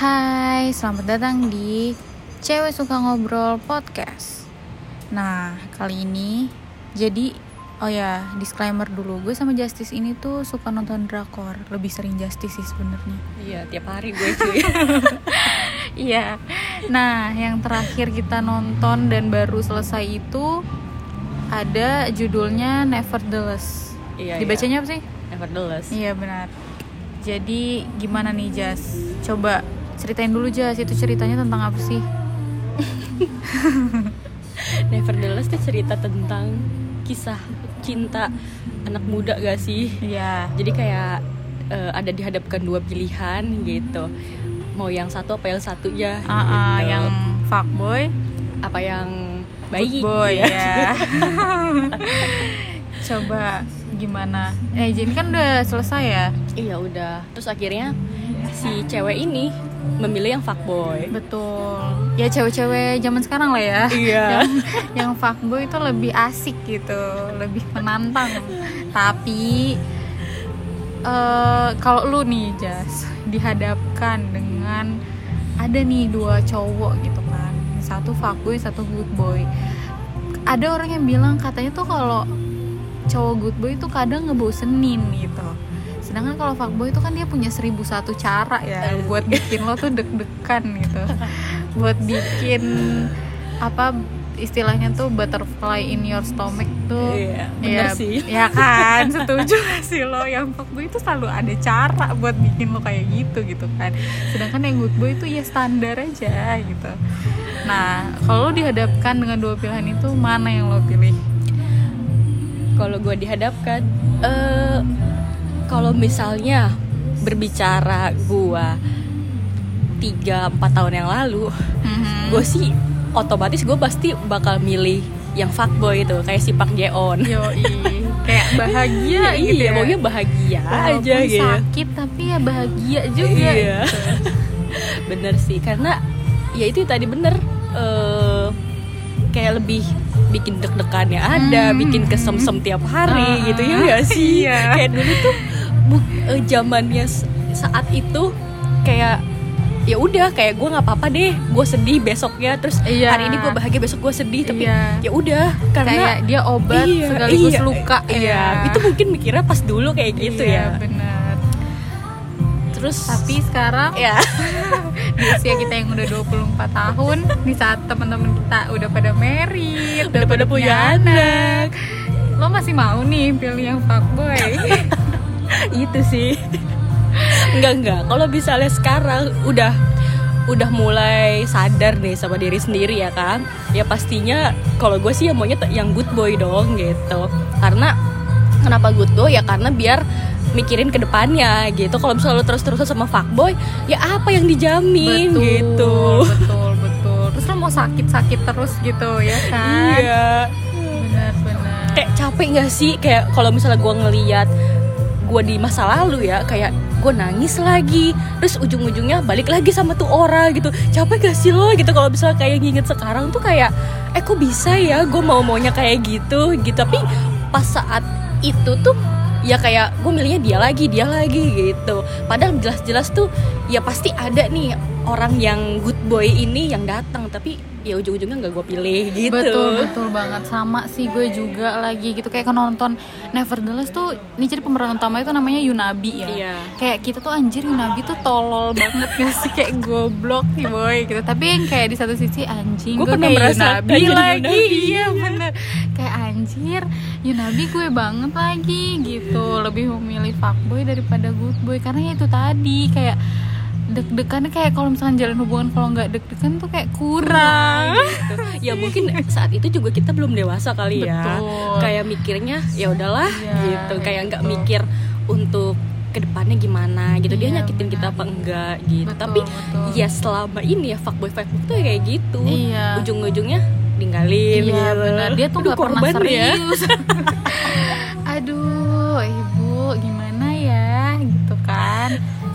Hai, selamat datang di Cewek Suka Ngobrol Podcast. Nah, kali ini jadi oh ya, disclaimer dulu. Gue sama Justice ini tuh suka nonton drakor, lebih sering Justice sih sebenarnya. Iya, tiap hari gue cuy. Iya. Nah, yang terakhir kita nonton dan baru selesai itu ada judulnya Nevertheless. Iya, Dibacanya apa sih? Nevertheless. Iya benar. Jadi gimana nih Jas? Coba ceritain dulu Jas, itu ceritanya tentang apa sih? Nevertheless tuh cerita tentang kisah cinta anak muda gak sih? Iya. Jadi kayak eh, ada dihadapkan dua pilihan gitu. Mau yang satu apa yang satunya? Ah, ah, gitu. yang fuckboy, apa yang baik? boy ya? ya. Coba gimana? Eh, jadi kan udah selesai ya? Iya udah. Terus akhirnya si cewek ini memilih yang fuckboy. Betul. Ya cewek-cewek zaman sekarang lah ya. Iya. yang, yang fuckboy itu lebih asik gitu, lebih menantang. Tapi eh kalau lu nih Jas dihadapkan dengan ada nih dua cowok gitu kan. Satu fuckboy, satu good boy. Ada orang yang bilang katanya tuh kalau cowok good boy itu kadang ngebosenin gitu. Sedangkan kalau fuckboy itu kan dia punya seribu satu cara ya buat bikin lo tuh deg-degan gitu. buat bikin apa istilahnya tuh butterfly in your stomach tuh. Iya, ya, sih. Ya kan, setuju gak sih lo yang fuckboy itu selalu ada cara buat bikin lo kayak gitu gitu kan. Sedangkan yang good boy itu ya standar aja gitu. Nah, kalau dihadapkan dengan dua pilihan itu mana yang lo pilih? kalau gue dihadapkan eh kalau misalnya berbicara gue tiga empat tahun yang lalu Mhm. gue sih otomatis gue pasti bakal milih yang fuckboy itu kayak si Park Jeon Yoi, kayak bahagia gitu iya ya. pokoknya bahagia Walaupun aja gitu sakit tapi ya bahagia juga Iya. gitu. bener sih karena ya itu tadi bener eh kayak lebih bikin deg-degannya ada, Hmm. bikin kesemsem tiap hari Ah, gitu ya nggak sih? iya. Kayak dulu tuh eh, zamannya saat itu kayak ya udah kayak gue nggak apa-apa deh, gue sedih besoknya terus Iya. hari ini gue bahagia besok gue sedih tapi Iya. ya udah karena kayak dia obat Iya, sekaligus iya, luka iya. ya. itu mungkin mikirnya pas dulu kayak gitu Iya, ya benar. terus Tapi sekarang ya di usia kita yang udah 24 tahun, di saat teman-teman kita udah pada married, udah pada punya anak lo masih mau nih pilih yang fuckboy? itu sih. Enggak enggak kalau misalnya sekarang udah udah mulai sadar nih sama diri sendiri ya kan ya pastinya kalau gue sih ya maunya yang good boy dong gitu. Karena kenapa good boy? Ya karena biar mikirin ke depannya gitu. Kalau misalnya lo terus-terusan sama fuckboy ya apa yang dijamin gitu. betul, betul. Terus lo mau sakit-sakit terus gitu ya kan? iya. Benar-benar. kayak capek nggak sih? Kayak kalau misalnya gue ngeliat gue di masa lalu ya kayak gue nangis lagi terus ujung-ujungnya balik lagi sama tuh orang gitu. Capek gak sih lo? Gitu kalau misalnya kayak nginget sekarang tuh kayak eh kok bisa ya gue mau maunya kayak gitu? Gitu. Tapi pas saat itu tuh ya kayak gue milihnya dia lagi dia lagi gitu. Padahal jelas-jelas tuh ya pasti ada nih orang yang good boy ini yang datang tapi ya ujung-ujungnya nggak gue pilih gitu Betul betul banget sama sih gue juga lagi gitu kayak nonton Nevertheless tuh ini jadi pemeran utama itu namanya Yunabi ya. Iya. Kayak kita tuh anjir Yunabi tuh tolol banget gak sih kayak goblok nih boy gitu. Tapi yang kayak di satu sisi anjing Gue kayak Yunabi lagi. Yunabi. Iya bener. Kayak anjir Yunabi gue banget lagi gitu. Lebih memilih fuckboy daripada good boy karena ya itu tadi kayak deg-degannya kayak kalau misalkan jalan hubungan kalau nggak deg-degan tuh kayak kurang. gitu. ya mungkin saat itu juga kita belum dewasa kali ya Betul. kayak mikirnya ya udahlah Iya, gitu kayak nggak gitu. mikir untuk ke depannya gimana gitu dia Iya, nyakitin kita benar. apa enggak gitu Betul, tapi betul. ya selama ini ya fuckboy fuckboy tuh ya kayak gitu Iya. ujung-ujungnya ninggalin Iya gitu. benar dia tuh nggak pernah ya. serius. Aduh ibu gimana ya gitu kan.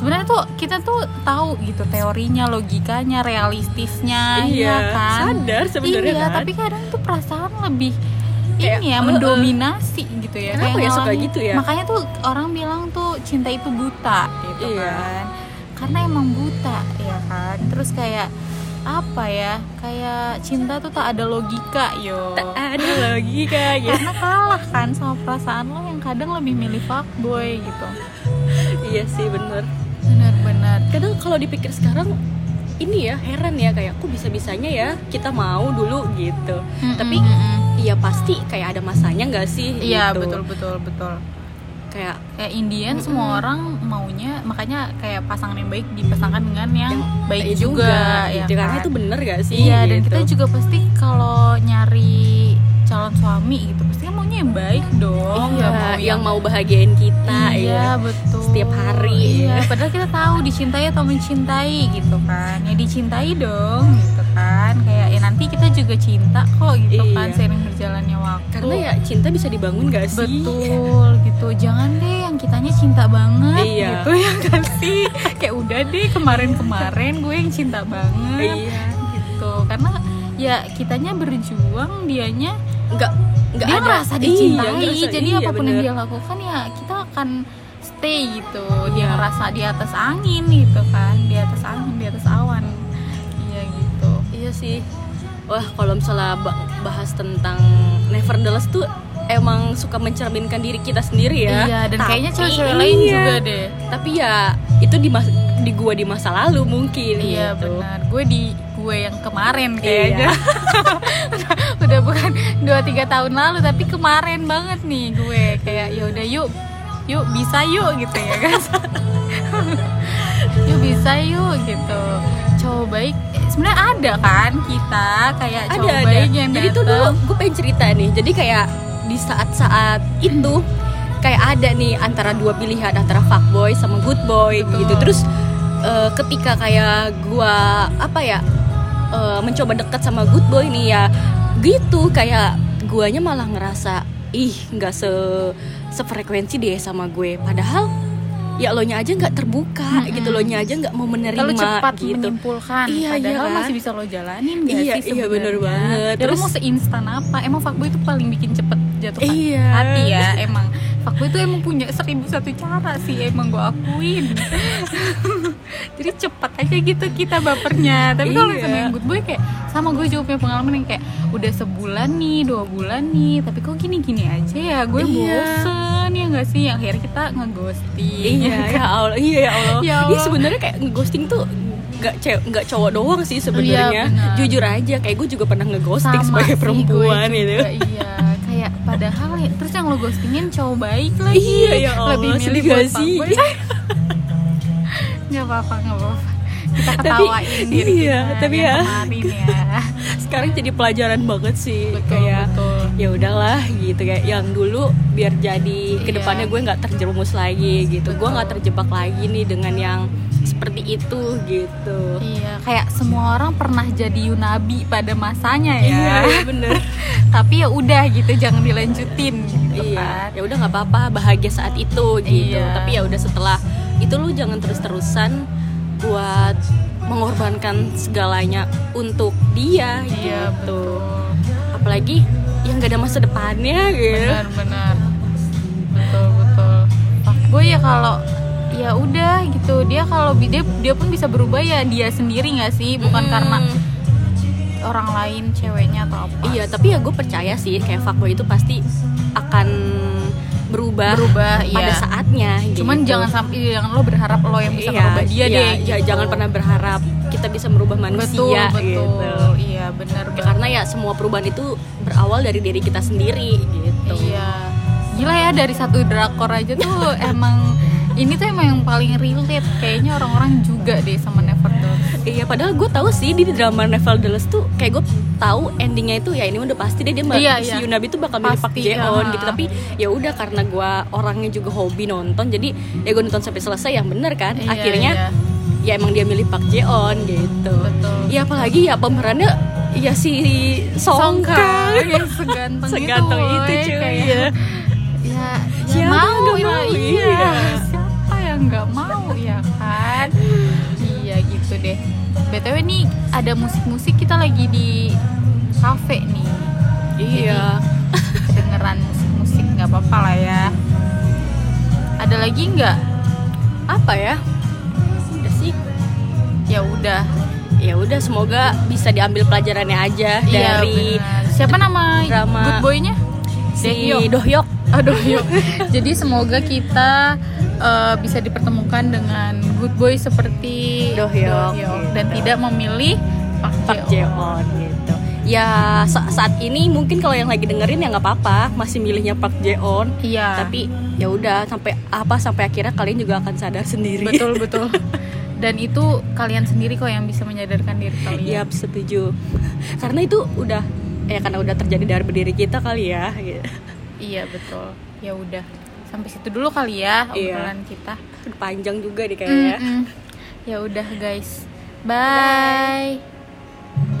Sebenarnya tuh kita tuh tahu gitu teorinya, logikanya, realistisnya, Iya, ya kan. sadar sebenarnya Iya kan. tapi kadang tuh perasaan lebih Kayak, ini ya eh. mendominasi gitu ya. Kenapa Kayak ya suka gitu ya? Makanya tuh orang bilang tuh cinta itu buta gitu Iya. kan. karena emang buta ya kan terus kayak apa ya kayak cinta tuh tak ada logika yo tak ada logika ya karena kalah kan sama perasaan lo yang kadang lebih milih fuckboy gitu iya sih bener kadang kalau dipikir sekarang ini ya heran ya kayak aku bisa bisanya ya kita mau dulu gitu tapi iya pasti kayak ada masanya nggak sih iya gitu. betul betul betul kayak kayak Indian semua orang maunya makanya kayak pasangan yang baik dipasangkan dengan yang, baik juga, ya gitu. karena kan? itu bener gak sih iya dan gitu. kita juga pasti kalau nyari calon suami gitu pasti kan maunya yang baik dong iya, mau yang, mau bahagiain kita iya ya betul. Setiap hari. iya padahal kita tahu dicintai atau mencintai gitu kan. Ya dicintai dong gitu kan. Kayak ya nanti kita juga cinta kok gitu kan Iya. sering berjalannya waktu. Karena ya cinta bisa dibangun gak sih? Betul gitu. Jangan deh yang kitanya cinta banget Iya. gitu ya kan sih? Kayak udah deh kemarin-kemarin gue yang cinta banget iya. gitu. Karena ya kitanya berjuang dianya nggak nggak dia ada. ngerasa Iya, dicintai ngerasa, jadi iya, apa pun yang bener. dia lakukan ya kita akan stay gitu. Dia Iya. ngerasa di atas angin gitu kan. Di atas angin di atas awan. Iya gitu. Iya sih. Wah kalau misalnya ba- bahas tentang nevertheless tuh emang suka mencerminkan diri kita sendiri ya. Iya dan Tapi- kayaknya cewek-cewek lain iya. juga deh. Tapi ya itu di mas di gua di masa lalu mungkin iya gitu. benar. Gue di gue yang kemarin Iya. kayaknya. Udah, udah bukan dua tiga tahun lalu tapi kemarin banget nih gue. Kayak ya udah yuk yuk bisa yuk gitu ya guys yuk bisa yuk gitu. Cowok baik sebenarnya ada kan kita kayak ada cowok ada. baik yang jadi tuh dulu gue pengen cerita nih. Jadi kayak di saat-saat itu kayak ada nih antara dua pilihan antara fuckboy sama good boy Betul. gitu terus eh, ketika kayak gua apa ya eh, mencoba dekat sama good boy nih ya gitu kayak guanya malah ngerasa ih nggak se sefrekuensi deh sama gue padahal ya lo nya aja nggak terbuka Mm-mm. gitu lo nya aja nggak mau menerima Terlalu cepat gitu menyimpulkan Iya, iya Padahal kan? masih bisa lo jalanin gak Iya, sih iya, bener banget. Ya lo Terus- mau seinstan apa? Emang fuckboy itu paling bikin cepet jatuh Iya. hati ya Emang fuckboy itu emang punya seribu satu cara sih Emang gue akuin Jadi cepet aja gitu kita bapernya Tapi kalau Iya. misalnya yang good boy kayak Sama gue juga punya pengalaman yang kayak Udah sebulan nih, dua bulan nih Tapi kok gini-gini aja ya Gue Iya. bosen ya gak sih? Yang akhirnya kita ngeghosting Iya ya Allah, iya ya Allah. Ya Ini Allah. sebenarnya kayak ngeghosting tuh nggak cewek nggak cowok doang sih sebenarnya. Iya. Jujur aja, kayak gue juga pernah ngeghosting Sama sebagai sih, perempuan gitu. Iya, padahal ya, terus yang lo ghostingin cowok baik lagi. Iya, ya Allah, Lebih milih buat gak sih? fuckboy. Gak apa-apa, gak apa-apa. Kita Tapi, ketawain diri iya, kita tapi ya. ya. Sekarang jadi pelajaran banget sih. Betul, kayak betul. ya udahlah gitu kayak yang dulu biar jadi ke depannya Iya. gue nggak terjerumus lagi gitu. Gue Betul. nggak terjebak lagi nih dengan yang seperti itu gitu. Iya, kayak semua orang pernah jadi yunabi pada masanya ya. Iya, bener. Tapi ya udah gitu, jangan dilanjutin gitu iya kan. ya udah nggak apa-apa bahagia saat itu gitu Iya. tapi ya udah setelah itu lu jangan terus-terusan buat mengorbankan segalanya untuk dia Iya, gitu betul. apalagi yang gak ada masa depannya gitu benar-benar betul betul gue ya kalau ya udah gitu. Dia kalau dia dia pun bisa berubah ya dia sendiri nggak sih? Bukan Mm. karena orang lain ceweknya atau apa. Iya tapi ya gue percaya sih kayak fuckboy itu pasti akan berubah, berubah pada iya saatnya cuman gitu. jangan sampai jangan lo berharap lo yang bisa Iya, merubah dia iya, deh iya, gitu. jangan pernah berharap kita bisa merubah betul manusia betul. gitu. Iya benar Ya, karena ya semua perubahan itu berawal dari diri kita sendiri gitu. Iya. Gila ya dari satu drakor aja tuh emang ini tuh emang yang paling relate kayaknya orang-orang juga deh sama Nevertheless. iya padahal gue tahu sih di drama Nevertheless tuh kayak gue tahu endingnya itu ya ini udah pasti deh dia Iya, si iya. Yunabi tuh bakal milih Jae-on ya. gitu tapi ya udah karena gue orangnya juga hobi nonton jadi ya gue nonton sampai selesai yang bener kan Iya, akhirnya iya. ya emang dia milih Park Jae-on gitu Betul. ya apalagi ya pemerannya ya si Song Songka Kang yang seganteng, seganteng itu, itu cuy Kayak, ya. ya, ya mau ya, mau? iya. Iya. Nggak mau ya kan? Iya gitu deh. Btw nih ada musik-musik kita lagi di cafe nih. Iya. kedengeran musik-musik nggak apa-apa lah ya. Ada lagi nggak? Apa ya? Udah sih. Ya udah. Ya udah semoga bisa diambil pelajarannya aja Iya, dari benar. siapa nama drama. good boy-nya si. Dohyok Aduh, yuk. Jadi semoga kita eh, bisa dipertemukan dengan good boy seperti Dohyuk, dan gitu. tidak memilih Pak, Park Jeon. Gitu ya sa- saat ini mungkin kalau yang lagi dengerin ya nggak apa-apa masih milihnya Park Jeon Iya. tapi ya udah sampai apa sampai akhirnya kalian juga akan sadar sendiri betul betul. Dan itu kalian sendiri kok yang bisa menyadarkan diri kalian. Yap, setuju. Karena itu udah ya karena udah terjadi dari berdiri kita kali ya. gitu. Iya betul. Ya udah. Sampai situ dulu kali ya Iya. obrolan kita. Udah Panjang juga nih kayaknya. Mm-mm. Ya udah guys. Bye.